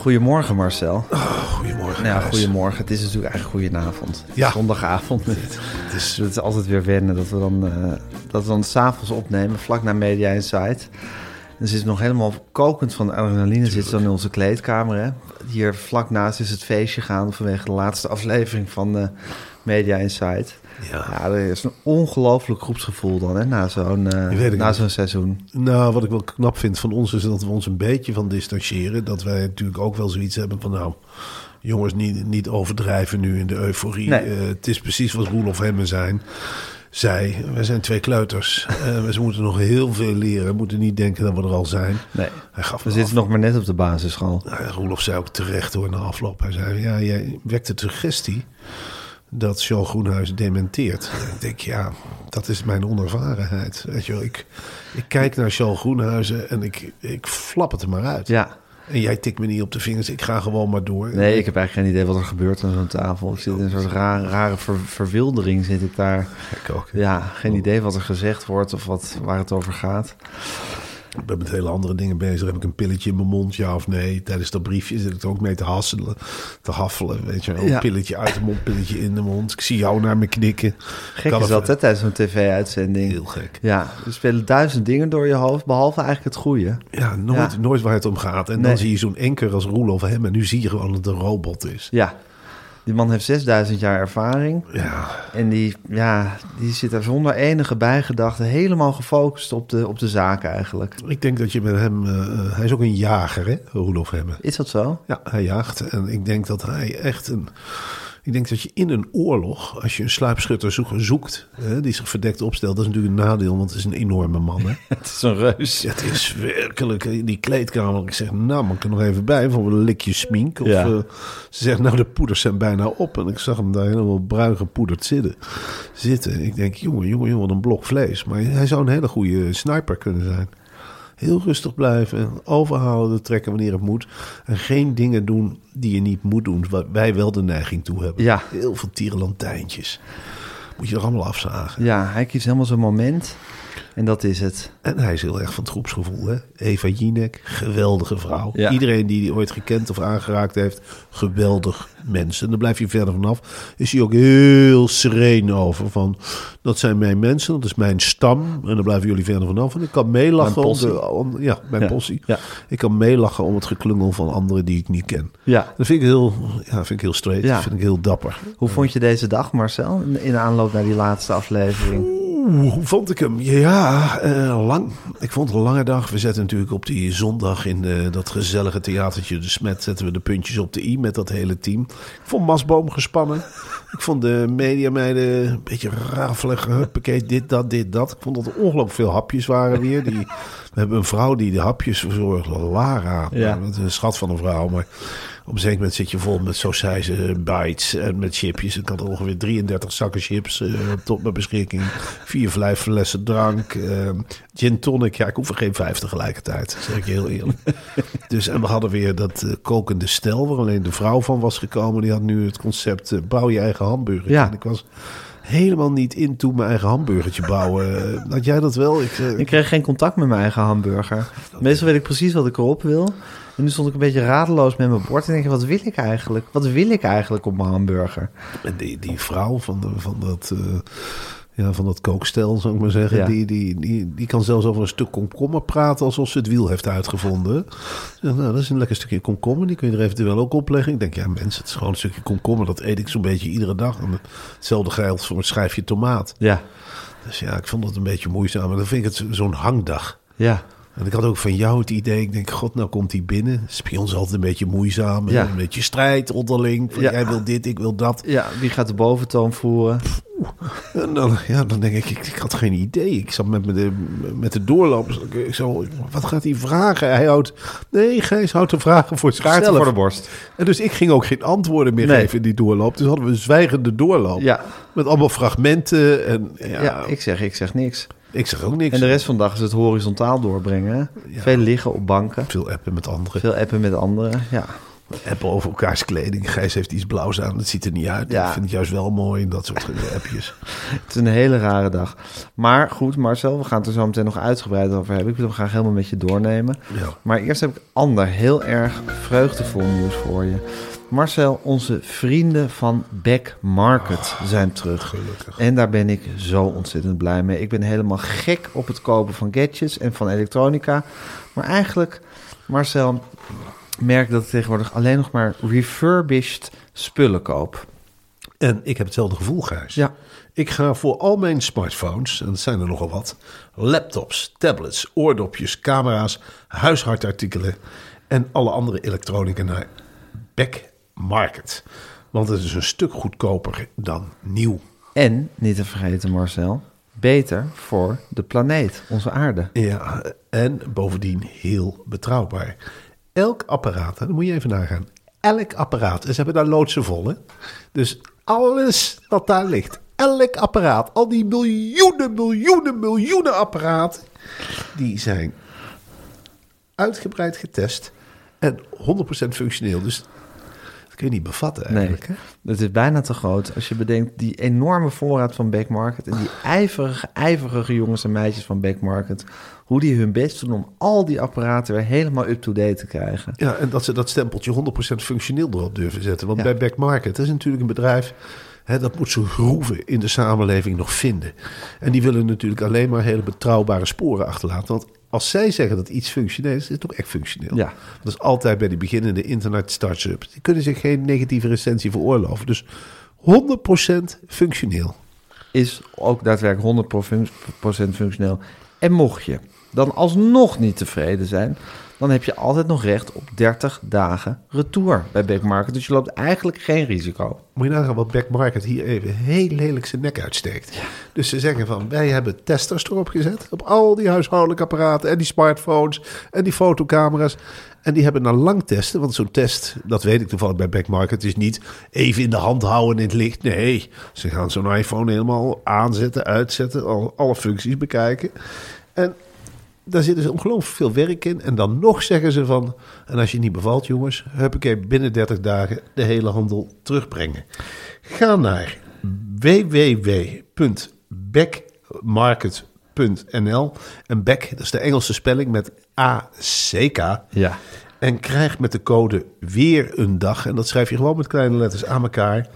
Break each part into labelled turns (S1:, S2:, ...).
S1: Goedemorgen Marcel.
S2: Goedemorgen.
S1: Nou ja, goedemorgen. Het is natuurlijk eigenlijk goedenavond.
S2: Ja.
S1: Zondagavond.
S2: Het
S1: Het
S2: is,
S1: is altijd weer wennen dat we dan, eh dat we dan s'avonds opnemen, vlak na Media Insight. Dan zit het nog helemaal kokend van adrenaline, zit dan in onze kleedkamer. Hè? Hier vlak naast is het feestje gaan vanwege de laatste aflevering van eh, Media Insight.
S2: Ja.
S1: ja, er is een ongelooflijk groepsgevoel dan, hè, na zo'n eh, na zo'n seizoen.
S2: nou, wat ik wel knap vind van ons is dat we ons een beetje van distancieren. Dat wij natuurlijk ook wel zoiets hebben van nou, jongens, niet, niet overdrijven nu in de euforie.
S1: Nee.
S2: Eh, het is precies wat Roelof Hemmen zijn. Zij, wij zijn twee kleuters. Eh we moeten nog heel veel leren. We moeten niet denken dat we er al zijn.
S1: Nee,
S2: Hij gaf
S1: we zitten nog maar net op de basisschool.
S2: Nou, Roelof zei ook terecht hoor na afloop. Hij zei, ja, jij wekt de suggestie dat Charles Groenhuis dementeert. En ik denk, ja, dat is mijn onervarenheid. Weet je wel, ik, ik kijk naar Charles Groenhuizen en ik, ik flap het er maar uit.
S1: Ja,
S2: En jij tikt me niet op de vingers, ik ga gewoon maar door.
S1: nee, ik heb eigenlijk geen idee wat er gebeurt aan zo'n tafel. Ik zit in een soort rare, rare ver- verwildering zit ik daar.
S2: Ik ook.
S1: Ja, geen idee wat er gezegd wordt of wat, waar het over gaat.
S2: Ik ben met hele andere dingen bezig. Heb ik een pilletje in mijn mond, ja of nee? Tijdens dat briefje zit ik er ook mee te hasselen, te haffelen. Weet je
S1: Ja.
S2: een pilletje uit de mond, pilletje in de mond. Ik zie jou naar me knikken.
S1: Gek
S2: Kan
S1: is dat, hè, tijdens zo'n tv-uitzending.
S2: Heel gek.
S1: Ja, er spelen duizend dingen door je hoofd, behalve eigenlijk het goede.
S2: Ja, nooit,
S1: Ja.
S2: nooit waar het om gaat. En
S1: Nee.
S2: dan zie je zo'n enker als Roelof hem. En nu zie je gewoon dat het een robot is.
S1: Ja, die man heeft 6000 jaar ervaring.
S2: Ja,
S1: En die, ja, die zit er zonder enige bijgedachte helemaal gefocust op de, op de zaak eigenlijk.
S2: ik denk dat je met hem... eh, eh, hij is ook een jager, hè, Roelof Hemme.
S1: Is dat zo?
S2: Ja, hij jaagt. En ik denk dat hij echt een... Ik denk dat je in een oorlog, als je een sluipschutter zoek- zoekt... Hè, die zich verdekt opstelt, dat is natuurlijk een nadeel, want het is een enorme man. Hè.
S1: Het is een reus.
S2: Ja, het is werkelijk die kleedkamer. Ik zeg, nou, man, ik er nog even bij voor een likje smink. Of
S1: Ja.
S2: eh, ze zegt, nou, de poeders zijn bijna op. En ik zag hem daar helemaal bruin gepoederd zitten. zitten. Ik denk, jongen, jongen, jongen, wat een blok vlees. Maar hij zou een hele goede sniper kunnen zijn. Heel rustig blijven, overhalen, de trekken wanneer het moet. En geen dingen doen die je niet moet doen, waar wij wel de neiging toe hebben.
S1: Ja.
S2: Heel veel tierenlantijntjes. Moet je er allemaal afzagen.
S1: Ja, hij kiest helemaal zijn moment. En dat is het.
S2: En hij is heel erg van het groepsgevoel. Hè? Eva Jinek, geweldige vrouw.
S1: Ja.
S2: Iedereen die die ooit gekend of aangeraakt heeft, geweldig mens. En dan blijf je verder vanaf. Is hij ook heel sereen over. Van, dat zijn mijn mensen, dat is mijn stam. En dan blijven jullie verder vanaf. En ik kan meelachen om, de, om- ja, mijn
S1: Ja.
S2: possie.
S1: Ja.
S2: Ik kan meelachen om het geklungel van anderen die ik niet ken.
S1: Ja.
S2: Dat vind ik heel, ja, vind ik heel straight.
S1: Ja.
S2: Dat vind ik heel dapper.
S1: Hoe vond je deze dag, Marcel, in- in aanloop naar die laatste aflevering?
S2: Oeh, hoe vond ik hem? Ja, eh, lang. Ik vond het een lange dag. We zetten natuurlijk op die zondag in eh, dat gezellige theatertje De Smet... zetten we de puntjes op de i met dat hele team. Ik vond Masboom gespannen. Ik vond de mediameiden een beetje rafelig. Huppakee, dit, dat, dit, dat. Ik vond dat er ongelooflijk veel hapjes waren weer. Die, we hebben een vrouw die de hapjes verzorgt. Lara.
S1: Ja.
S2: Is een schat van een vrouw, maar... Op een zeker moment zit je vol met sausijzen, bites en met chipjes. Ik had ongeveer 33 zakken chips eh, tot mijn beschikking. Vier, vijf flessen drank. eh, gin tonic. Ja, ik hoef er geen vijf tegelijkertijd. Zeg ik je heel eerlijk. dus, en we hadden weer dat eh, kokende stel... waar alleen de vrouw van was gekomen. Die had nu het concept eh, bouw je eigen hamburger.
S1: Ja.
S2: En ik was helemaal niet into mijn eigen hamburgertje bouwen. Had jij dat wel? Ik, eh,
S1: Ik kreeg geen contact met mijn eigen hamburger. Meestal weet ik precies wat ik erop wil. En nu stond ik een beetje radeloos met mijn bord en denk ik, wat wil ik eigenlijk? Wat wil ik eigenlijk op mijn hamburger?
S2: En die, die vrouw van, de, van dat... eh, ja, van dat kookstel, zou ik maar zeggen.
S1: Ja.
S2: Die, die, die, die kan zelfs over een stuk komkommer praten alsof ze het wiel heeft uitgevonden. Nou, dat is een lekker stukje komkommer. Die kun je er eventueel ook opleggen. Ik denk, ja mensen, het is gewoon een stukje komkommer. Dat eet ik zo'n beetje iedere dag. En hetzelfde geldt voor een schijfje tomaat.
S1: Ja,
S2: Dus ja, ik vond dat een beetje moeizaam. Maar dan vind ik het zo- zo'n hangdag.
S1: ja.
S2: En ik had ook van jou het idee, ik denk, god, nou komt hij binnen. Het is bij ons altijd een beetje moeizaam.
S1: Ja.
S2: Een beetje strijd onderling. Van,
S1: Ja.
S2: Jij wil dit, ik wil dat.
S1: Ja, wie gaat de boventoon voeren?
S2: En dan, ja, dan denk ik, ik, ik had geen idee. Ik zat met, met, de, met de doorloop. Ik zo, wat gaat hij vragen? Hij houdt, nee, Gijs houdt de vragen voor zichzelf.
S1: Voor de borst.
S2: En dus ik ging ook geen antwoorden meer
S1: Nee.
S2: geven in die doorloop. Dus hadden we een zwijgende doorloop.
S1: Ja.
S2: Met allemaal fragmenten. En ja,
S1: Ja, ik zeg, ik zeg niks.
S2: Ik zeg ook niks.
S1: En de rest van de dag is het horizontaal doorbrengen. Veel liggen op banken.
S2: Veel appen met anderen.
S1: Veel appen met anderen. Ja,
S2: appen over elkaars kleding. Gijs heeft iets blauws aan, dat ziet er niet uit.
S1: Ja.
S2: Ik vind het juist wel mooi, dat soort appjes.
S1: het is een hele rare dag. Maar goed, Marcel, we gaan het er zo meteen nog uitgebreid over hebben. Ik wil hem graag helemaal met je doornemen.
S2: Ja.
S1: Maar eerst heb ik ander heel erg vreugdevol nieuws voor je. Marcel, onze vrienden van Back Market zijn terug.
S2: gelukkig.
S1: En daar ben ik zo ontzettend blij mee. Ik ben helemaal gek op het kopen van gadgets en van elektronica. Maar eigenlijk, Marcel, merk dat ik tegenwoordig alleen nog maar refurbished spullen koop.
S2: En ik heb hetzelfde gevoel, Gijs.
S1: Ja.
S2: Ik ga voor al mijn smartphones, en dat zijn er nogal wat, laptops, tablets, oordopjes, camera's, huishoudartikelen en alle andere elektronica naar Back Market. Want het is een stuk goedkoper dan nieuw.
S1: En, niet te vergeten Marcel, beter voor de planeet, onze aarde.
S2: Ja, en bovendien heel betrouwbaar. Elk apparaat, dan moet je even nagaan. Elk apparaat, en ze hebben daar loodsen vol, hè? Dus alles wat daar ligt, elk apparaat, al die miljoenen, miljoenen, miljoenen apparaten, die zijn uitgebreid getest en 100% functioneel. Dus kun je niet bevatten
S1: Nee,
S2: eigenlijk. hè?
S1: dat is bijna te groot. Als je bedenkt die enorme voorraad van Back Market... en die ijverige, ijverige jongens en meisjes van Back Market... hoe die hun best doen om al die apparaten weer helemaal up-to-date te krijgen.
S2: Ja, en dat ze dat stempeltje 100% functioneel erop durven zetten. Want
S1: Ja.
S2: bij Back Market, dat is natuurlijk een bedrijf... Hè, dat moet zijn groeven in de samenleving nog vinden. En die willen natuurlijk alleen maar hele betrouwbare sporen achterlaten. Want als zij zeggen dat iets functioneel is, is het ook echt functioneel.
S1: Ja.
S2: Dat is altijd bij die beginnende internet startups. Die kunnen zich geen negatieve recensie veroorloven. Dus 100% functioneel.
S1: Is ook daadwerkelijk 100% functioneel. En mocht je dan alsnog niet tevreden zijn... dan heb je altijd nog recht op 30 dagen retour bij Back Market. Dus je loopt eigenlijk geen risico.
S2: Moet je nagaan wat Back Market hier even heel lelijk zijn nek uitsteekt. Dus ze zeggen van, wij hebben testers erop gezet. Op al die huishoudelijke apparaten en die smartphones en die fotocamera's. En die hebben na lang testen, want zo'n test, dat weet ik toevallig bij Back Market, is niet even in de hand houden in het licht. Nee, ze gaan zo'n iPhone helemaal aanzetten, uitzetten, al, alle functies bekijken. En daar zit dus ongelooflijk veel werk in. En dan nog zeggen ze van... en als je niet bevalt, jongens... huppakee, binnen 30 dagen de hele handel terugbrengen. Ga naar www.backmarket.nl En back, dat is de Engelse spelling met A-C-K...
S1: Ja.
S2: En krijg met de code weer een dag. En dat schrijf je gewoon met kleine letters aan elkaar.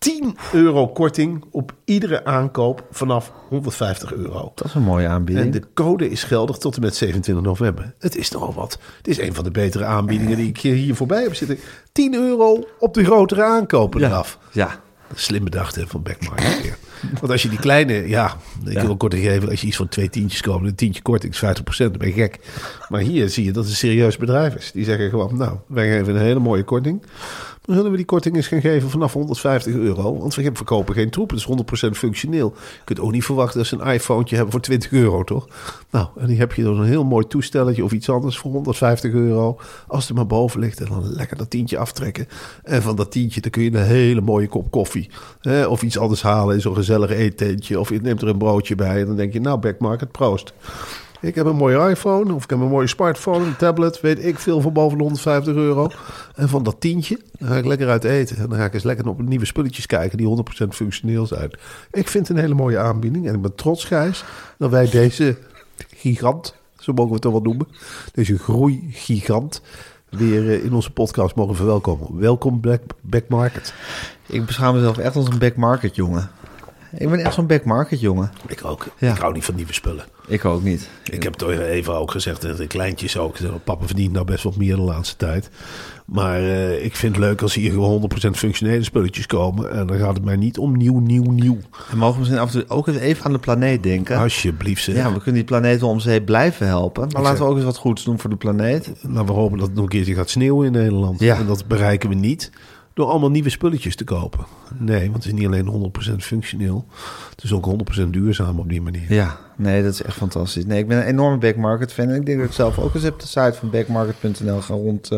S2: 10 euro korting op iedere aankoop vanaf 150 euro.
S1: Dat is een mooie aanbieding.
S2: En de code is geldig tot en met 27 november. Het is nogal wat. Het is een van de betere aanbiedingen die ik hier voorbij heb zitten. 10 euro op de grotere aankopen
S1: ja.
S2: eraf.
S1: Ja.
S2: Slim bedacht hè, van Backmarket. weer. Want als je die kleine, ja, ik
S1: Ja.
S2: wil korting geven. Als je iets van twee tientjes koopt, een tientje korting is 50%, dan ben je gek. Maar hier zie je dat het een serieus bedrijf is. Die zeggen gewoon, nou, wij geven een hele mooie korting. Zullen we die korting eens gaan geven vanaf 150 euro. Want we verkopen geen troep, het is 100% functioneel. Je kunt ook niet verwachten dat ze een iPhone hebben voor 20 euro, toch? Nou, en die heb je dan een heel mooi toestelletje of iets anders voor 150 euro. Als het maar boven ligt en dan lekker dat tientje aftrekken. En van dat tientje dan kun je een hele mooie kop koffie. Hè, of iets anders halen in zo'n gezellig eetentje. Of je neemt er een broodje bij en dan denk je, nou, backmarket, proost. Ik heb een mooie iPhone of ik heb een mooie smartphone, een tablet, weet ik veel van boven de 150 euro. En van dat tientje dan ga ik lekker uit eten. En dan ga ik eens lekker op nieuwe spulletjes kijken die 100% functioneel zijn. Ik vind het een hele mooie aanbieding en ik ben trots, Gijs, dat wij deze gigant, zo mogen we het toch wel noemen, deze groeigigant, weer eh, in onze podcast mogen verwelkomen. Welkom Black Back Market.
S1: Ik beschouw mezelf echt als een backmarket jongen. Ik ben echt zo'n backmarket jongen.
S2: Ik ook.
S1: Ja.
S2: Ik hou niet van nieuwe spullen.
S1: Ik ook niet.
S2: Ik heb toch even ook gezegd, tegen de kleintjes ook. Papa verdient nou best wat meer de laatste tijd. Maar eh, ik vind het leuk als hier gewoon 100% functionele spulletjes komen. En dan gaat het mij niet om nieuw, nieuw, nieuw.
S1: We mogen misschien af en toe ook eens even aan de planeet denken.
S2: Alsjeblieft zeg.
S1: Ja, we kunnen die planeet wel om zeep blijven helpen. Maar laten we ook eens wat goeds doen voor de planeet.
S2: Nou, we hopen dat het nog een keertje gaat sneeuwen in Nederland.
S1: Ja.
S2: En dat bereiken we niet door allemaal nieuwe spulletjes te kopen. Nee, want het is niet alleen 100% functioneel. Het is ook 100% duurzaam op die manier.
S1: Ja, nee, dat is echt fantastisch. Nee, ik ben een enorme backmarket fan. En ik denk dat ik zelf ook eens op de site van backmarket.nl ga rond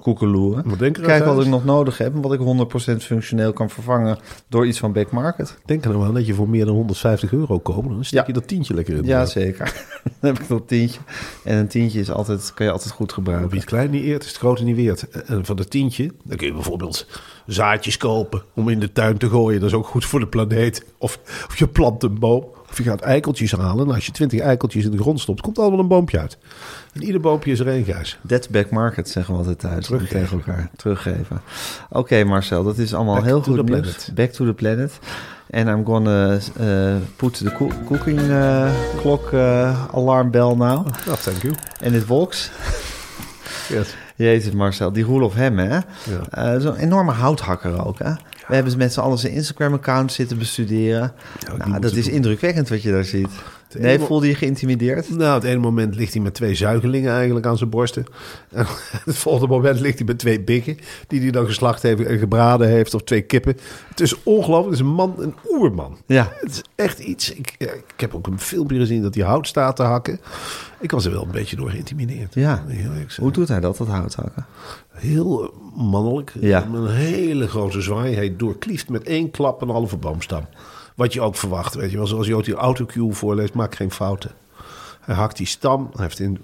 S1: koekeloeren.
S2: Wat denk je
S1: Kijk wat ik nog nodig heb en wat ik 100% functioneel kan vervangen door iets van backmarket.
S2: Denk er nou aan dat je voor meer dan 150 euro koopt. Dan
S1: Ja.
S2: je dat tientje lekker in.
S1: Ja, zeker. Dan heb ik dat tientje. En een tientje is altijd, kan je altijd goed gebruiken.
S2: Wie het klein niet eert, is het grote niet weert. En van dat tientje, dan kun je bijvoorbeeld zaadjes kopen om in de tuin te gooien. Dat is ook goed voor de planeet. Of, of je plant een boom. Of je gaat eikeltjes halen. En als je twintig eikeltjes in de grond stopt, komt allemaal een boompje uit. En ieder boompje is er één, Gijs.
S1: That's back market, zeggen we altijd thuis.
S2: Teruggeven.
S1: Tegen elkaar. Teruggeven. Oké, Marcel, dat is allemaal
S2: Back
S1: heel goed nieuws.
S2: planet.
S1: Back to the planet. En I'm gonna uh, put the coo- cooking uh, clock uh, alarm bell now.
S2: Nou, thank you.
S1: En it works.
S2: Yes.
S1: Jezus Marcel, die Roelof Hem, hè? Eh, Zo'n enorme houthakker ook, hè? We hebben met z'n allen zijn Instagram-account zitten bestuderen. nou, dat is
S2: doen.
S1: indrukwekkend wat je daar ziet.
S2: Het
S1: Nee, voelde je geïntimideerd?
S2: Nou, het ene moment ligt hij met twee zuigelingen eigenlijk aan zijn borsten. En het volgende moment ligt hij met twee bikken... die hij dan geslacht heeft en gebraden heeft. Of twee kippen. Het is ongelooflijk. Het is een man, een oerman.
S1: Ja.
S2: Het is echt iets. Ik, ja, ik heb ook een filmpje gezien dat hij hout staat te hakken. Ik was er wel een beetje door geïntimideerd.
S1: Ja. Hoe doet hij dat, dat houthakken?
S2: Heel eh, mannelijk.
S1: Ja.
S2: Met een hele grote zwaai. Hij doorklieft met één klap een halve boomstam. Wat je ook verwacht. Weet je wel. Zoals je ook die autocue voorleest. Maak geen fouten. Hij hakt die stam. Hij heeft in,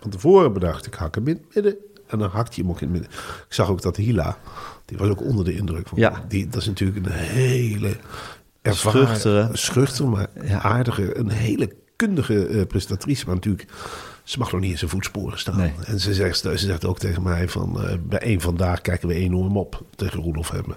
S2: van tevoren bedacht. Ik hak hem in het midden. En dan hakt hij hem ook in het midden. Ik zag ook dat Hila. Die was ook onder de indruk. Van,
S1: Ja.
S2: die, dat is natuurlijk een hele... ervaren-
S1: Schuchtere.
S2: Schuchtere, maar
S1: Ja.
S2: aardige. Een hele kundige eh, presentatrice. Maar natuurlijk... Ze mag nog niet in zijn voetsporen staan.
S1: Nee.
S2: En ze zegt, ze zegt ook tegen mij van... eh, bij één vandaag kijken we enorm op tegen Roelof Hemme.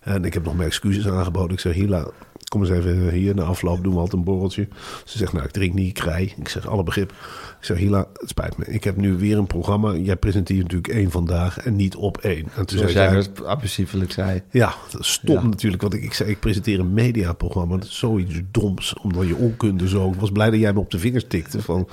S2: En ik heb nog mijn excuses aangeboden. Ik zeg, Hila, kom eens even hier. Na afloop doen we altijd een borreltje. Ze zegt, nou, ik drink niet, ik. Ik zeg, alle begrip. Ik zeg, Hila, het spijt me. Ik heb nu weer een programma. Jij presenteert natuurlijk één vandaag en niet op één. En toen
S1: Zoals
S2: zei
S1: jij abusiefelijk zei.
S2: ja, stom
S1: Ja.
S2: natuurlijk. Want ik, ik zei, ik presenteer een mediaprogramma. Dat is zoiets doms, omdat je onkunde zo... Ik was blij dat jij me op de vingers tikte. Van,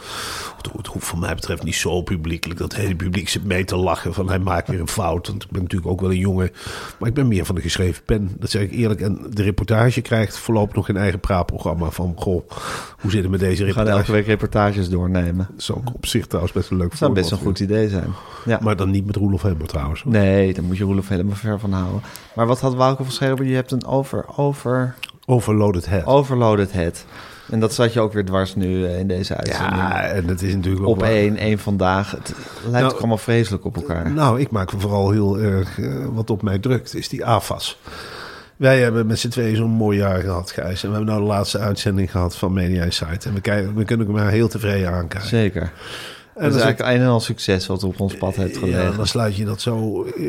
S2: het, het hoeft voor mij betreft niet zo publiekelijk. Dat hele publiek zit mee te lachen van hij maakt weer een fout. Want ik ben natuurlijk ook wel een jongen. Maar ik ben meer van de geschreven pen. Dat zeg ik eerlijk. En de reportage krijgt voorlopig nog een eigen praatprogramma. Van, goh, hoe zit het met deze
S1: We gaan
S2: reportage?
S1: elke week reportages doornemen.
S2: Zou op zich trouwens best een leuk
S1: Dat zou best een goed idee zijn. Ja.
S2: Maar dan niet met Roelof Hemmer trouwens. hoor.
S1: Nee, daar moet je Roelof helemaal ver van houden. Maar wat had Wouter van? Je hebt een over, over,
S2: Overloaded head.
S1: overloaded head. En dat zat je ook weer dwars nu eh, in deze uitzending.
S2: ja, en dat is natuurlijk ook
S1: op één, één vandaag. Het lijkt
S2: Nou,
S1: ook allemaal vreselijk op elkaar.
S2: Nou, ik maak vooral heel erg eh, wat op mij drukt, is die AFAS. Wij hebben met z'n tweeën zo'n mooi jaar gehad, Gijs. En we hebben nou de laatste uitzending gehad van Media Insight. En we, kijken, we kunnen maar heel tevreden aankijken.
S1: Zeker.
S2: En
S1: dat is eigenlijk een en al succes wat op ons pad heeft gelegen.
S2: ja, dan sluit je dat zo eh,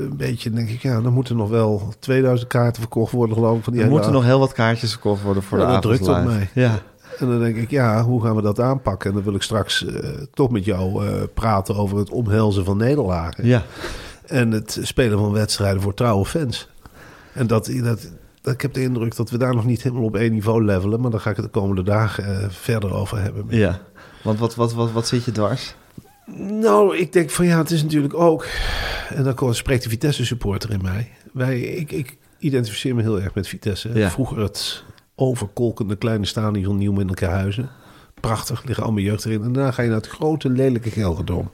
S2: een beetje, denk ik, ja, dan moeten nog wel 2000 kaarten verkocht worden, geloof ik. Van die
S1: er moeten nog heel wat kaartjes verkocht worden voor
S2: Ja,
S1: de
S2: dat
S1: avond
S2: drukt op mij.
S1: Ja,
S2: En dan denk ik, ja, hoe gaan we dat aanpakken? En dan wil ik straks eh, toch met jou eh, praten over het omhelzen van nederlagen.
S1: ja.
S2: En het spelen van wedstrijden voor trouwe fans. En dat, dat, ik heb de indruk dat we daar nog niet helemaal op één niveau levelen. Maar daar ga ik het de komende dagen eh, verder over hebben.
S1: ja. Want wat, wat, wat, wat zit je dwars?
S2: Nou, ik denk van ja, het is natuurlijk ook... En dan komt- spreekt de Vitesse supporter in mij. Wij, ik, ik identificeer me heel erg met Vitesse.
S1: Ja.
S2: Vroeger het overkolkende kleine stadion Nieuw in Huizen. Prachtig, liggen allemaal jeugd erin. En daarna ga je naar het grote, lelijke Gelredome.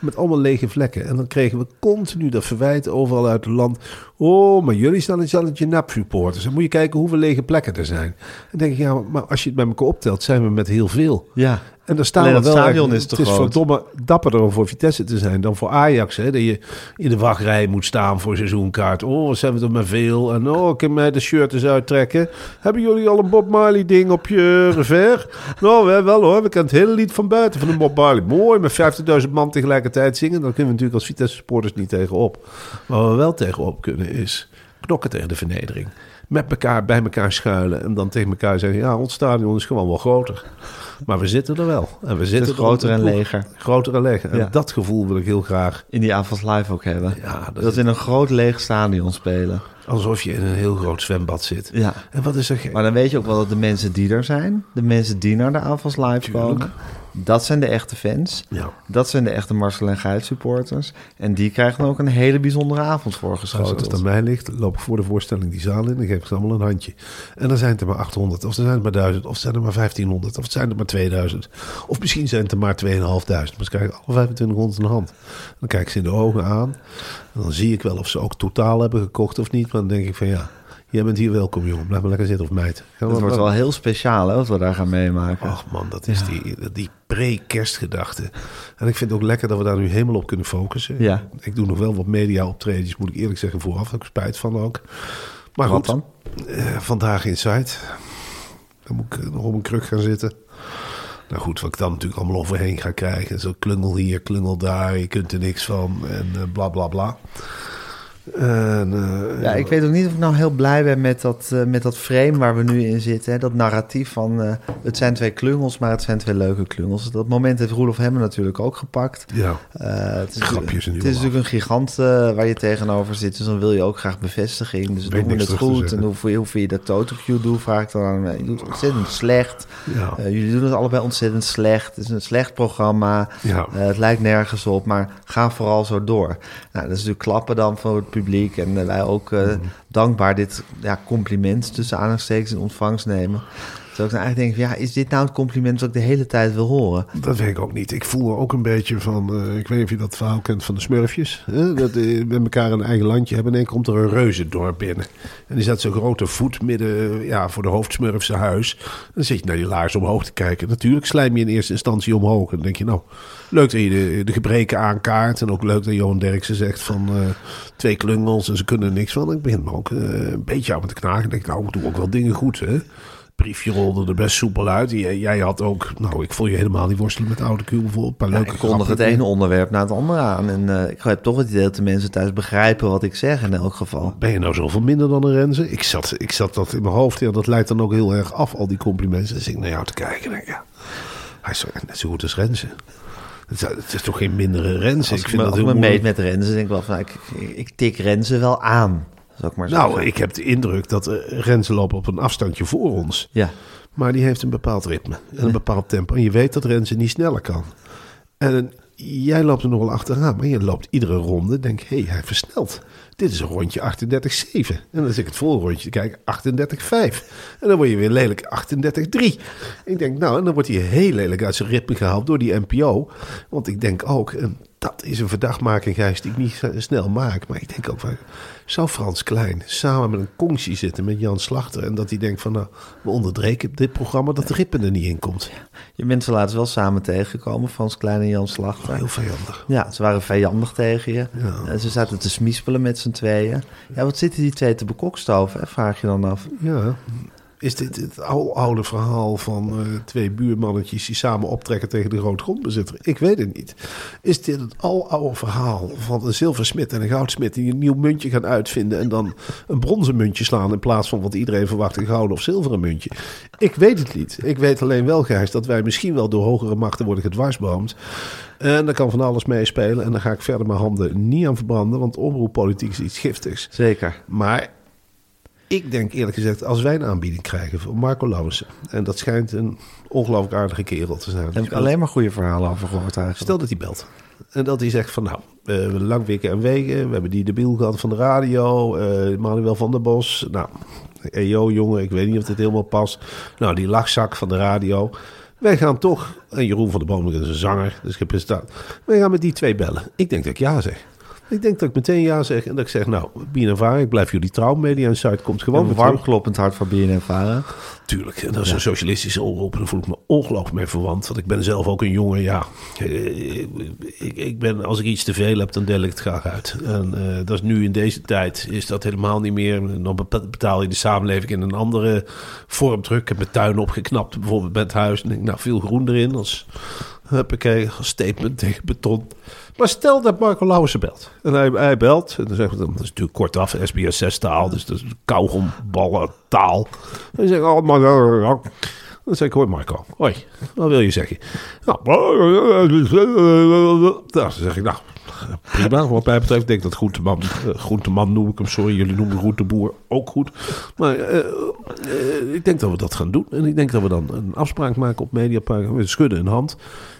S2: Met allemaal lege vlekken. En dan kregen we continu dat verwijt overal uit het land. Oh, maar jullie staan in zalletje nap supporters. Dan moet je kijken hoeveel lege plekken er zijn. En dan denk ik, ja, maar als je het bij elkaar optelt, zijn we met heel veel.
S1: Ja.
S2: En daar staan
S1: Alleen
S2: we
S1: het
S2: wel.
S1: stadion
S2: echt-
S1: is te
S2: het is
S1: groot.
S2: verdomme dapperder om voor Vitesse te zijn dan voor Ajax. Hè? Dat je in de wachtrij moet staan voor seizoenkaart. Oh, wat zijn we er maar veel. En oh, ik kan mij de shirt eens uittrekken. Hebben jullie al een Bob Marley ding op je revers? nou, wij wel hoor. We kennen het hele lied van buiten van de Bob Marley. Mooi, met 50.000 man tegelijkertijd zingen. Daar kunnen we natuurlijk als Vitesse supporters niet tegenop. Waar we wel tegenop kunnen is knokken tegen de vernedering. Met elkaar bij elkaar schuilen en dan tegen elkaar zeggen: ja, ons stadion is gewoon wel groter. Maar we zitten er wel. En we zitten
S1: groter
S2: er
S1: en leger.
S2: Groter en leger. En
S1: Ja.
S2: dat gevoel wil ik heel graag.
S1: In die avonds live ook hebben.
S2: Ja, dat
S1: dat
S2: is-
S1: we in een groot leeg stadion spelen.
S2: Alsof je in een heel groot zwembad zit.
S1: Ja.
S2: En wat is er gek?
S1: Maar dan weet je ook wel dat de mensen die er zijn, de mensen die naar de avonds live
S2: Tuurlijk.
S1: komen, dat zijn de echte fans.
S2: Ja.
S1: Dat zijn de echte Marcel en Geit supporters. En die krijgen dan ook een hele bijzondere avond
S2: Als, als
S1: voorgeschoten.
S2: het aan mij ligt, loop ik voor de voorstelling die zaal in. Dan geef ik ze allemaal een handje. En dan zijn het er maar 800. Of er zijn het maar 1000. Of zijn er maar 1500. Of het zijn er maar 2000. Of misschien zijn het er maar 2500. Maar ze krijgen alle 2500 een hand. Dan kijk ik ze in de ogen aan. En dan zie ik wel of ze ook totaal hebben gekocht of niet. Maar dan denk ik van ja, jij bent hier welkom jongen. Blijf maar lekker zitten of meid.
S1: Het wordt wel heel speciaal hè, wat we daar gaan meemaken.
S2: Ach man, dat is die, die pre-kerstgedachte. En ik vind het ook lekker dat we daar nu helemaal op kunnen focussen.
S1: Ja.
S2: Ik doe nog wel wat media-optredens, moet ik eerlijk zeggen, vooraf. Daar heb ik spijt van ook. Maar
S1: Wat
S2: goed,
S1: dan?
S2: eh, vandaag in Zuid. Dan moet ik nog op een kruk gaan zitten. Nou goed, wat ik dan natuurlijk allemaal overheen ga krijgen. Zo klungel hier, klungel daar, je kunt er niks van en eh, bla bla bla. En, eh,
S1: Ja, ik weet ook niet of ik nou heel blij ben met dat, eh, met dat frame waar we nu in zitten. Hè? Dat narratief van eh, het zijn twee klungels, maar het zijn twee leuke klungels. Dat moment heeft Roelof Hemmen natuurlijk ook gepakt.
S2: Ja,
S1: het is,
S2: Grapjes
S1: Het is natuurlijk een gigant waar je tegenover zit. Dus dan wil je ook graag bevestiging. Dus
S2: Weet
S1: doen we het goed. En hoe hoe vind je dat Totocue doet, vraag ik dan aan hem. Je doet het ontzettend slecht.
S2: Ja.
S1: Jullie doen het allebei ontzettend slecht. Het is een slecht programma.
S2: Ja.
S1: Het lijkt nergens op, maar ga vooral zo door. Nou, dat is natuurlijk klappen dan voor het publiek. En eh, wij ook eh,
S2: Mhm.
S1: dankbaar dit ja, compliment tussen aanhalingstekens in ontvangst nemen. Terwijl ik dan eigenlijk denk, ja, is dit nou het compliment dat ik de hele tijd wil horen?
S2: Dat weet ik ook niet. Ik voel ook een beetje van. eh, ik weet niet of je dat verhaal kent van de Smurfjes. Hè? Dat die met elkaar een eigen landje hebben. En dan komt er een reuzendorp binnen. En die zet zo'n grote voet midden eh, ja, voor de hoofdsmurfse huis. Dan zit je naar die laars omhoog te kijken. Natuurlijk slijm je in eerste instantie omhoog. En dan denk je, nou, leuk dat je de, de gebreken aankaart. En ook leuk dat Johan Derksen zegt van eh, twee klungels en ze kunnen niks van. Ik begin me ook eh, een beetje aan te knagen. Ik denk, nou, ik doe ook wel dingen goed, hè. Briefje rolde er best soepel uit. Jij, jij had ook, nou, ik vond je helemaal niet worstelen met oude kuul bijvoorbeeld. Een paar
S1: Ja,
S2: leuke
S1: ik kondig het ene onderwerp na het andere aan. En eh, ik heb toch het idee dat de mensen thuis begrijpen wat ik zeg in elk geval.
S2: Ben je nou zoveel minder dan een Renze? Ik zat, ik zat dat in mijn hoofd. Ja, dat leidt dan ook heel erg af, al die complimenten. Dus ik naar jou te kijken. en denk, ja, hij is zo- net zo goed als Renze. Het is, het is toch geen mindere Renze?
S1: Als
S2: ik
S1: ik,
S2: vind
S1: me,
S2: dat
S1: als
S2: heel
S1: ik me meet met Renze, denk ik wel van, nou, ik, ik, ik tik Renze wel aan. Zou ik maar
S2: Nou,
S1: zeggen.
S2: ik heb de indruk dat eh, Renze loopt op een afstandje voor ons.
S1: Ja,
S2: Maar die heeft een bepaald ritme en een bepaald tempo. En je weet dat Renze niet sneller kan. En jij loopt er nog wel achteraan, maar je loopt iedere ronde. Denk, hé, hey, hij versnelt. Dit is een rondje 38,7. En dan zit ik het volgende rondje te kijken, 38,5. En dan word je weer lelijk 38,3. Ik denk, nou, en dan wordt hij heel lelijk uit zijn ritme gehaald door die NPO. Want ik denk ook, en dat is een verdachtmaking, Gijs, die ik niet snel maak. Maar ik denk ook van, zou Frans Klein samen met een kongsje zitten met Jan Slachter... en dat hij denkt van, nou, we onderdreken dit programma dat Rippen er niet in komt.
S1: je bent ze laatst wel samen tegengekomen, Frans Klein en Jan Slachter.
S2: Heel vijandig.
S1: Ja, ze waren vijandig tegen je.
S2: Ja.
S1: Ze zaten te smispelen met z'n tweeën. Ja, wat zitten die twee te bekokstoven, hè? vraag je dan af.
S2: Ja. Is dit het oude, verhaal van eh, twee buurmannetjes die samen optrekken tegen de grootgrondbezitter? Ik weet het niet. Is dit het oude verhaal van een zilversmid en een goudsmid die een nieuw muntje gaan uitvinden en dan een bronzen muntje slaan in plaats van wat iedereen verwacht, een gouden of zilveren muntje? Ik weet het niet. Ik weet alleen wel, Gijs, dat wij misschien wel door hogere machten worden gedwarsboomd. En daar kan van alles meespelen en daar ga ik verder mijn handen niet aan verbranden, want omroeppolitiek is iets giftigs.
S1: Zeker.
S2: Maar ik denk eerlijk gezegd, als wij een aanbieding krijgen voor Marco Lauwersen... en dat schijnt een ongelooflijk aardige kerel te zijn.
S1: Daar heb ik alleen maar goede verhalen over gehoord eigenlijk.
S2: Stel dat hij belt. En dat hij zegt van nou, we hebben lang weken en weken. We hebben die debiel gehad van de radio. eh Manuel van der Bos. Nou, EO jongen, ik weet niet of dit helemaal past. Nou, die lachzak van de radio. Wij gaan toch, en Jeroen van der Boom is een zanger, dus geen presentator. Wij gaan met die twee bellen. Ik denk dat ik ja zeg. Ik denk dat ik meteen ja zeg en dat ik zeg, nou, BNNVARA, ik blijf jullie trouw. Media Insight komt gewoon
S1: Een warm kloppend hart voor BNN-Vara.
S2: Tuurlijk, en dat is een socialistische omroep. En daar voel ik me ongelooflijk mee verwant. Want ik ben zelf ook een jongen, ja. eh, Ik, ik ben, als ik iets te veel heb, dan deel ik het graag uit. En eh, dat is nu in deze tijd, is dat helemaal niet meer. Dan betaal je de samenleving in een andere vorm terug. Ik heb mijn tuin opgeknapt, bijvoorbeeld met het huis. En ik, nou, veel groen erin als, huppakee, statement tegen beton. Maar stel dat Marco Lauwersen belt. En hij, belt. En dan zeggen we, dat is natuurlijk kortaf, SBS 6 taal. Dus dat is kauwgomballen taal. En dan zeg ik, oh, maar, dan zeg ik, hoi Marco. Hoi, wat wil je zeggen? Nou, dan zeg ik, nou, prima. Wat mij betreft denk ik dat groenteman, eh, groenteman noem ik hem, sorry. Jullie noemen groenteboer ook goed. Maar eh, eh, ik denk dat we dat gaan doen. En ik denk dat we dan een afspraak maken op Mediapark. We schudden een hand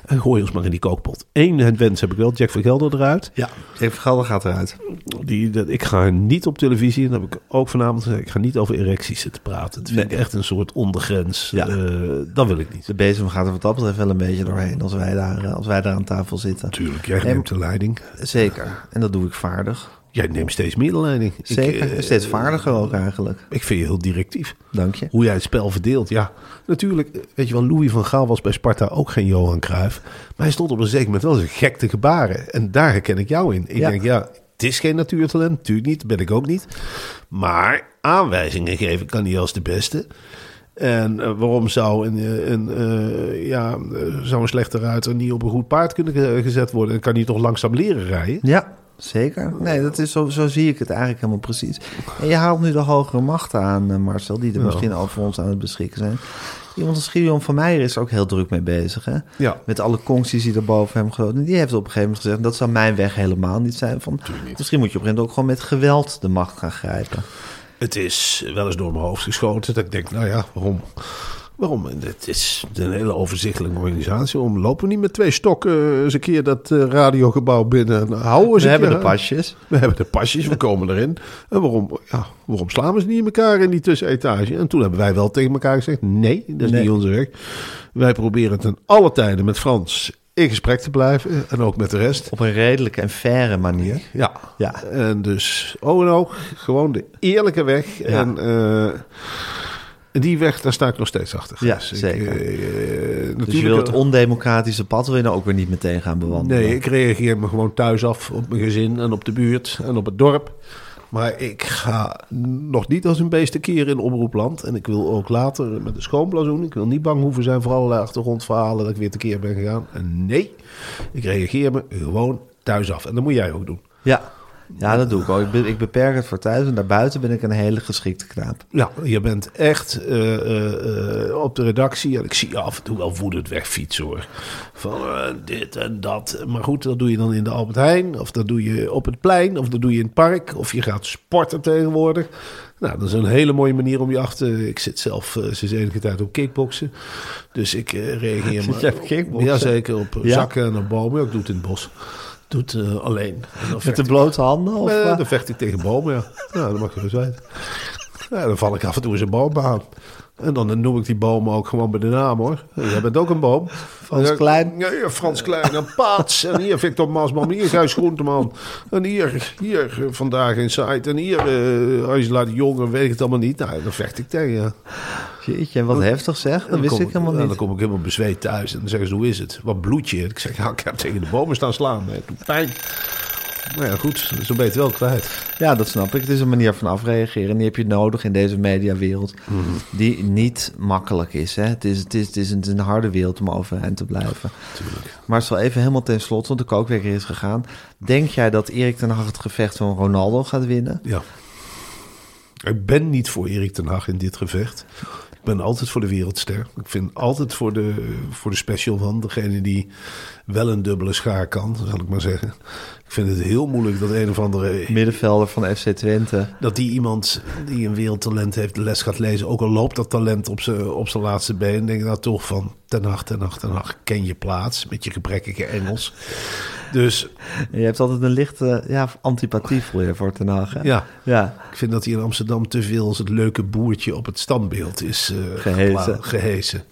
S2: en gooien ons maar in die kookpot. Eén wens heb ik wel, Jack van Gelder eruit.
S1: Ja, Even Gelder gaat eruit.
S2: Die, dat, ik ga niet op televisie, en dat heb ik ook vanavond gezegd, ik ga niet over erecties zitten praten. Dat vind ik echt een soort ondergrens.
S1: Ja.
S2: Eh, dat wil ik niet.
S1: De bezem gaat er wat dat betreft wel een beetje doorheen als wij daar, eh, als wij daar aan tafel zitten.
S2: Tuurlijk, jij
S1: Nee,
S2: neemt de leiding.
S1: Zeker. En dat doe ik vaardig.
S2: Jij neemt steeds meer de leiding. Ik,
S1: Zeker.
S2: eh,
S1: Steeds vaardiger ook eigenlijk.
S2: Ik vind je heel directief.
S1: Dank je.
S2: Hoe jij het spel verdeelt, ja. Natuurlijk, weet je wel, Louis van Gaal was bij Sparta ook geen Johan Cruijff. Maar hij stond op een zeker moment wel eens een gek te gebaren. En daar herken ik jou in. Ik
S1: Ja.
S2: denk, ja, het is geen natuurtalent. Natuurlijk niet, ben ik ook niet. Maar aanwijzingen geven kan niet als de beste. En eh, waarom zou een, eh, een, eh, ja, eh, zou een slechte ruiter niet op een goed paard kunnen ge- gezet worden? En kan hij toch langzaam leren rijden?
S1: Ja, zeker. Nee, dat is zo, zo zie ik het eigenlijk helemaal precies. En je haalt nu de hogere machten aan, eh, Marcel, die er misschien over ons aan het beschikken zijn. Iemand als Gideon van Meijer is er ook heel druk mee bezig. Hè?
S2: Ja.
S1: Met alle concties die er boven hem groot. Die heeft op een gegeven moment gezegd: dat zou mijn weg helemaal niet zijn. Van, misschien moet je op een gegeven moment ook gewoon met geweld de macht gaan grijpen.
S2: Het is wel eens door mijn hoofd geschoten dat ik denk, nou ja, waarom? Waarom? Het is een hele overzichtelijke organisatie. Waarom lopen we niet met twee stokken eh, eens een keer dat eh, radiogebouw binnen? en Houden we een
S1: hebben de pasjes.
S2: We hebben de pasjes, we komen erin. En waarom, ja, waarom slaan we ze niet in elkaar in die tussenetage? En toen hebben wij wel tegen elkaar gezegd, nee, dat is
S1: Nee.
S2: niet onze weg. Wij proberen ten alle tijden met Frans in gesprek te blijven. En ook met de rest.
S1: Op een redelijke en faire manier.
S2: Ja.
S1: Ja.
S2: En dus oog en oog, gewoon de eerlijke weg.
S1: Ja.
S2: En eh, die weg, daar sta ik nog steeds achter.
S1: Ja,
S2: Dus ik,
S1: zeker.
S2: eh, eh,
S1: Dus je wil het
S2: eh,
S1: ondemocratische pad wil je nou ook weer niet meteen gaan bewandelen.
S2: Nee, ik reageer me gewoon thuis af op mijn gezin en op de buurt en op het dorp. Maar ik ga nog niet als een beest een keer in omroepland. En ik wil ook later met een schoonblazoen. Ik wil niet bang hoeven zijn voor allerlei achtergrondverhalen dat ik weer tekeer ben gegaan. En nee, ik reageer me gewoon thuis af. En dat moet jij ook doen.
S1: Ja. Ja, dat doe ik ook. Ik, be- ik beperk het voor thuis en daarbuiten ben ik een hele geschikte knaap.
S2: Ja, je bent echt eh, eh, eh, op de redactie. En ik zie je af en toe wel woedend wegfietsen hoor. Van dit en dat. Maar goed, dat doe je dan in de Albert Heijn. Of dat doe je op het plein. Of dat doe je in het park. Of je gaat sporten tegenwoordig. Nou, dat is een hele mooie manier om je achter... Ik zit zelf sinds enige tijd op kickboksen. Dus ik reageer
S1: Zit
S2: maar...
S1: jij op kickboksen?
S2: Jazeker, op
S1: Ja?
S2: zakken en op bomen. Ik doe het in het bos. Doe het eh, alleen.
S1: Met de blote handen? Of,
S2: eh? dan vecht ik tegen bomen, ja. Ja, dat mag dus weten. Ja, dan val ik af en toe eens een boom aan. En dan noem ik die bomen ook gewoon bij de naam, hoor. Jij bent ook een boom.
S1: Frans Klein.
S2: Ja, ja, Frans Klein. En Paats. En hier Victor Masman. Hier Gijs Groenteman. En hier, hier eh, vandaag in site. En hier uh, Angela de Jonge. Weet ik het allemaal niet. Nou, dan vecht ik tegen, ja.
S1: Jeetje, wat heftig zeg. Dat wist
S2: kom
S1: ik helemaal
S2: en
S1: niet.
S2: dan kom ik helemaal bezweet thuis. En dan zeggen ze, hoe is het? Wat bloed je? Ik zeg, ja, ik heb tegen de bomen staan slaan. Doet pijn. Nou ja, goed. Zo ben je het wel kwijt.
S1: Ja, dat snap ik. Het is een manier van afreageren. En die heb je nodig in deze mediawereld.
S2: Mhm.
S1: Die niet makkelijk is. Hè? Het, is, het, is, het, is een, harde wereld om overeind te blijven. Maar het zal even helemaal ten slotte, want de kookwekker is gegaan. Denk jij dat Erik ten Hag het gevecht van Ronaldo gaat winnen?
S2: Ja. Ik ben niet voor Erik ten Hag in dit gevecht. Ik ben altijd voor de wereldster. Ik vind altijd voor de, voor de special van. Degene die wel een dubbele schaar kan, zal ik maar zeggen. Ik vind het heel moeilijk dat een of andere...
S1: Middenvelder van FC Twente.
S2: Dat die iemand die een wereldtalent heeft de les gaat lezen. Ook al loopt dat talent op zijn op zijn laatste been. Denk ik nou toch van ten Hag, ten Hag, ten Hag. Ken je plaats met je gebrekkige Engels. Dus
S1: je hebt altijd een lichte ja, antipathie voor je voor Ten Hag.
S2: ja,
S1: Ja,
S2: Ik vind dat hij in Amsterdam te veel als het leuke boertje op het standbeeld is eh,
S1: Gehezen.
S2: gepla- gehezen.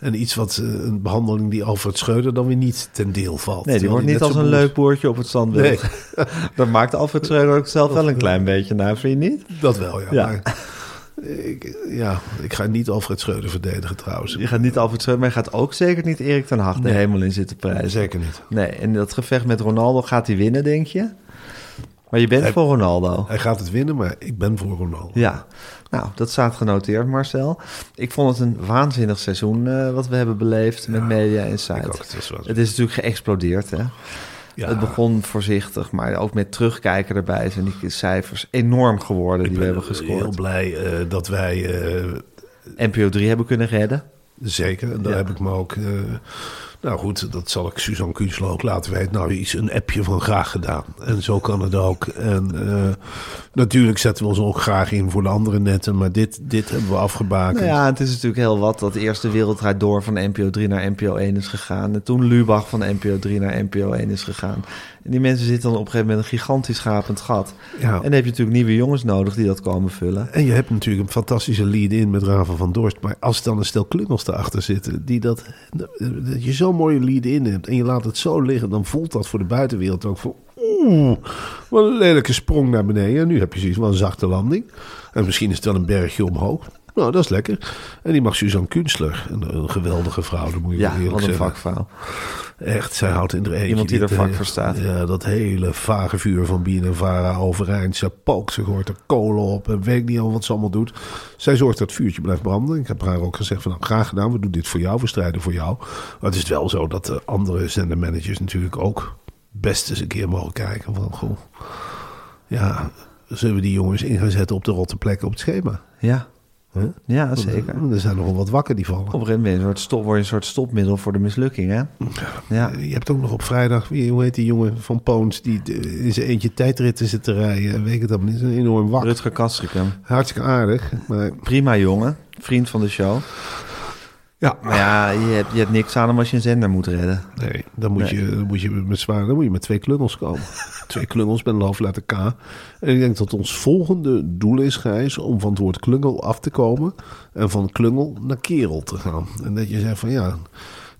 S2: En iets wat eh, een behandeling die Alfred Schreuder dan weer niet ten deel valt.
S1: Nee, die wordt niet als een
S2: boer-
S1: leuk boertje op het standbeeld.
S2: Nee.
S1: Daar maakt Alfred Schreuder ook zelf wel een klein beetje naar, vind je niet?
S2: Dat wel, ja.
S1: Ja.
S2: Maar, ik, ja, ik ga niet Alfred Schreuder verdedigen trouwens.
S1: Je gaat niet Alfred Schreuder, maar je gaat ook zeker niet Erik ten Hag de
S2: Nee.
S1: hemel in zitten prijzen.
S2: zeker niet.
S1: Nee, en dat gevecht met Ronaldo gaat hij winnen, denk je? Maar je bent
S2: Hij-
S1: voor Ronaldo.
S2: Hij gaat het winnen, maar ik ben voor Ronaldo.
S1: Ja, nou, dat staat genoteerd, Marcel. Ik vond het een waanzinnig seizoen eh, wat we hebben beleefd met Media Insight.
S2: ik ook. Het was wel-
S1: Het is natuurlijk geëxplodeerd, hè?
S2: Ja.
S1: Het begon voorzichtig, maar ook met terugkijken erbij zijn die cijfers enorm geworden die we hebben
S2: heel
S1: gescoord.
S2: blij eh, dat wij eh,
S1: NPO 3 hebben kunnen redden.
S2: Zeker, en daar
S1: Ja.
S2: heb ik me ook... nou goed, dat zal ik Suzanne Kunslo ook laten weten. Nou, iets, een appje van graag gedaan. En zo kan het ook. En eh, natuurlijk zetten we ons ook graag in voor de andere netten. Maar dit, dit hebben we afgebakend.
S1: Nou ja, het is natuurlijk heel wat dat eerst de Wereldrijd Door van NPO 3 naar NPO 1 is gegaan. En toen Lubach van NPO 3 naar NPO 1 is gegaan. En die mensen zitten dan op een gegeven moment een gigantisch gapend gat.
S2: Ja.
S1: En dan heb je natuurlijk nieuwe jongens nodig die dat komen vullen.
S2: En je hebt natuurlijk een fantastische lead-in met Raven van Dorst. Maar als dan een stel klungels erachter zitten... die dat, je mooie lead-in hebt... en je laat het zo liggen... dan voelt dat voor de buitenwereld ook van... Oeh, wat een lelijke sprong naar beneden. En nu heb je zoiets van een zachte landing. En misschien is het wel een bergje omhoog. Nou, dat is lekker. En die mag Suzanne Kunstler. Een, een geweldige vrouw, dat moet je
S1: Ja,
S2: eerlijk
S1: wat een
S2: zeggen.
S1: vakvrouw.
S2: Echt, zij houdt in de eentje.
S1: Iemand die haar vak
S2: eh,
S1: verstaat.
S2: Ja, dat hele vage vuur van Vara overeind. Ze pookt, ze gooit er kolen op en weet niet al wat ze allemaal doet. Zij zorgt dat het vuurtje blijft branden. Ik heb haar ook gezegd van nou, graag gedaan, we doen dit voor jou, we strijden voor jou. Maar het is wel zo dat de andere zendermanagers natuurlijk ook best eens een keer mogen kijken van goh, ja, zullen we die jongens in gaan zetten op de rotte plekken op het schema?
S1: Ja,
S2: Huh?
S1: ja zeker. Op
S2: Er zijn nogal wat wakker die vallen.
S1: een gegeven moment wordt stop, word je een soort stopmiddel voor de mislukking, hè? Ja,
S2: Je hebt ook nog op vrijdag, wie, hoe heet die jongen van Poons, die in zijn eentje tijdritten zit te rijden. En weet ik het allemaal niet, is een enorm wak.
S1: Rutger Kastrikum.
S2: Hartstikke aardig, maar
S1: Prima jongen, vriend van de show.
S2: Ja,
S1: Maar ja, je hebt, je hebt niks aan hem als je een zender moet redden.
S2: nee, dan moet,
S1: Nee.
S2: Je, dan moet je met zwaar, dan moet je met twee klungels komen. twee klungels met een hoofdletter K. En ik denk dat ons volgende doel is, Gijs, om van het woord klungel af te komen en van klungel naar kerel te gaan. En dat je zegt van ja,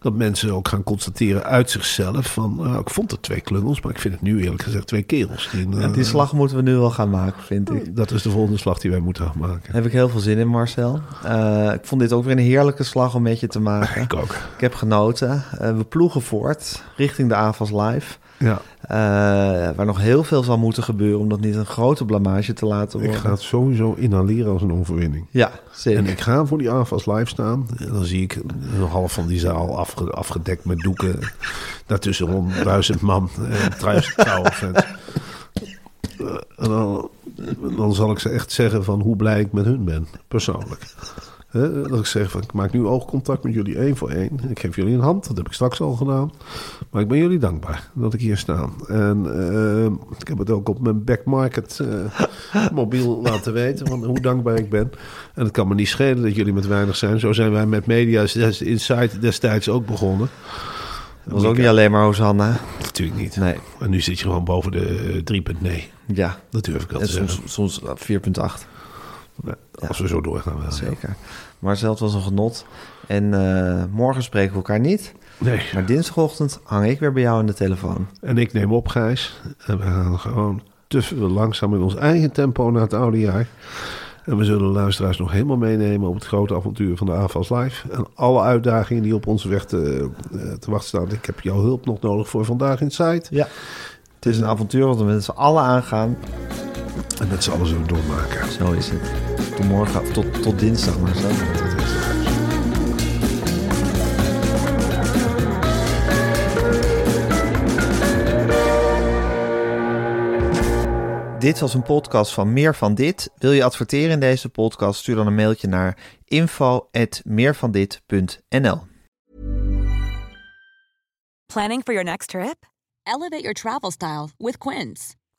S2: dat mensen ook gaan constateren uit zichzelf van, nou, ik vond het twee klungels, maar ik vind het nu eerlijk gezegd twee kerels. Die, eh,
S1: die slag moeten we nu wel gaan maken, vind ik.
S2: Dat is de volgende slag die wij moeten gaan maken.
S1: Daar heb ik heel veel zin in, Marcel. Eh, ik vond dit ook weer een heerlijke slag om met je te maken.
S2: Ik ook.
S1: Ik heb genoten. Eh, we ploegen voort richting de AFAS Live.
S2: Ja,
S1: Eh, waar nog heel veel zal moeten gebeuren om dat niet een grote blamage te laten
S2: ik
S1: worden.
S2: ga het sowieso inhaleren als een overwinning.
S1: Ja, zeker.
S2: En ik ga voor die AFAS live staan. En dan zie ik een half van die zaal afge- afgedekt met doeken. Daartussen rond duizend man. En duizend fans. Eh, En dan, dan zal ik ze echt zeggen van hoe blij ik met hun ben. Persoonlijk. Hè, dat ik zeg van ik maak nu oogcontact met jullie één voor één. Ik geef jullie een hand. Dat heb ik straks al gedaan. Maar ik ben jullie dankbaar dat ik hier sta. En eh, ik heb het ook op mijn backmarket eh, mobiel laten weten van hoe dankbaar ik ben. En het kan me niet schelen dat jullie met weinig zijn. Zo zijn wij met Media Insight destijds ook begonnen.
S1: Dat was ook niet alleen maar Hosanna.
S2: Natuurlijk niet.
S1: Nee,
S2: En nu zit je gewoon boven de eh, 3.9.
S1: ja.
S2: Dat durf ik wel te
S1: soms,
S2: zeggen.
S1: soms 4,8.
S2: Als we zo doorgaan wel.
S1: Zeker. Maar zelfs was een genot. En eh, morgen spreken we elkaar niet.
S2: Nee.
S1: Maar dinsdagochtend hang ik weer bij jou aan de telefoon.
S2: En ik neem op, Gijs. En we gaan gewoon we langzaam in ons eigen tempo naar het oude jaar. En we zullen de luisteraars nog helemaal meenemen op het grote avontuur van de AFAS Live. En alle uitdagingen die op onze weg te, eh, te wachten staan. Ik heb jouw hulp nog nodig voor vandaag in site.
S1: Ja. Het is een avontuur wat we met z'n allen aangaan.
S2: En met z'n allen zullen doormaken.
S1: Zo is het. Tot morgen, tot, tot dinsdag maar zo.
S2: Dat.
S1: Dit was een podcast van Meer van Dit. Wil je adverteren in deze podcast? Stuur dan een mailtje naar info.meervandit.nl
S3: Planning for your next trip?
S4: Elevate your travel style with Quince.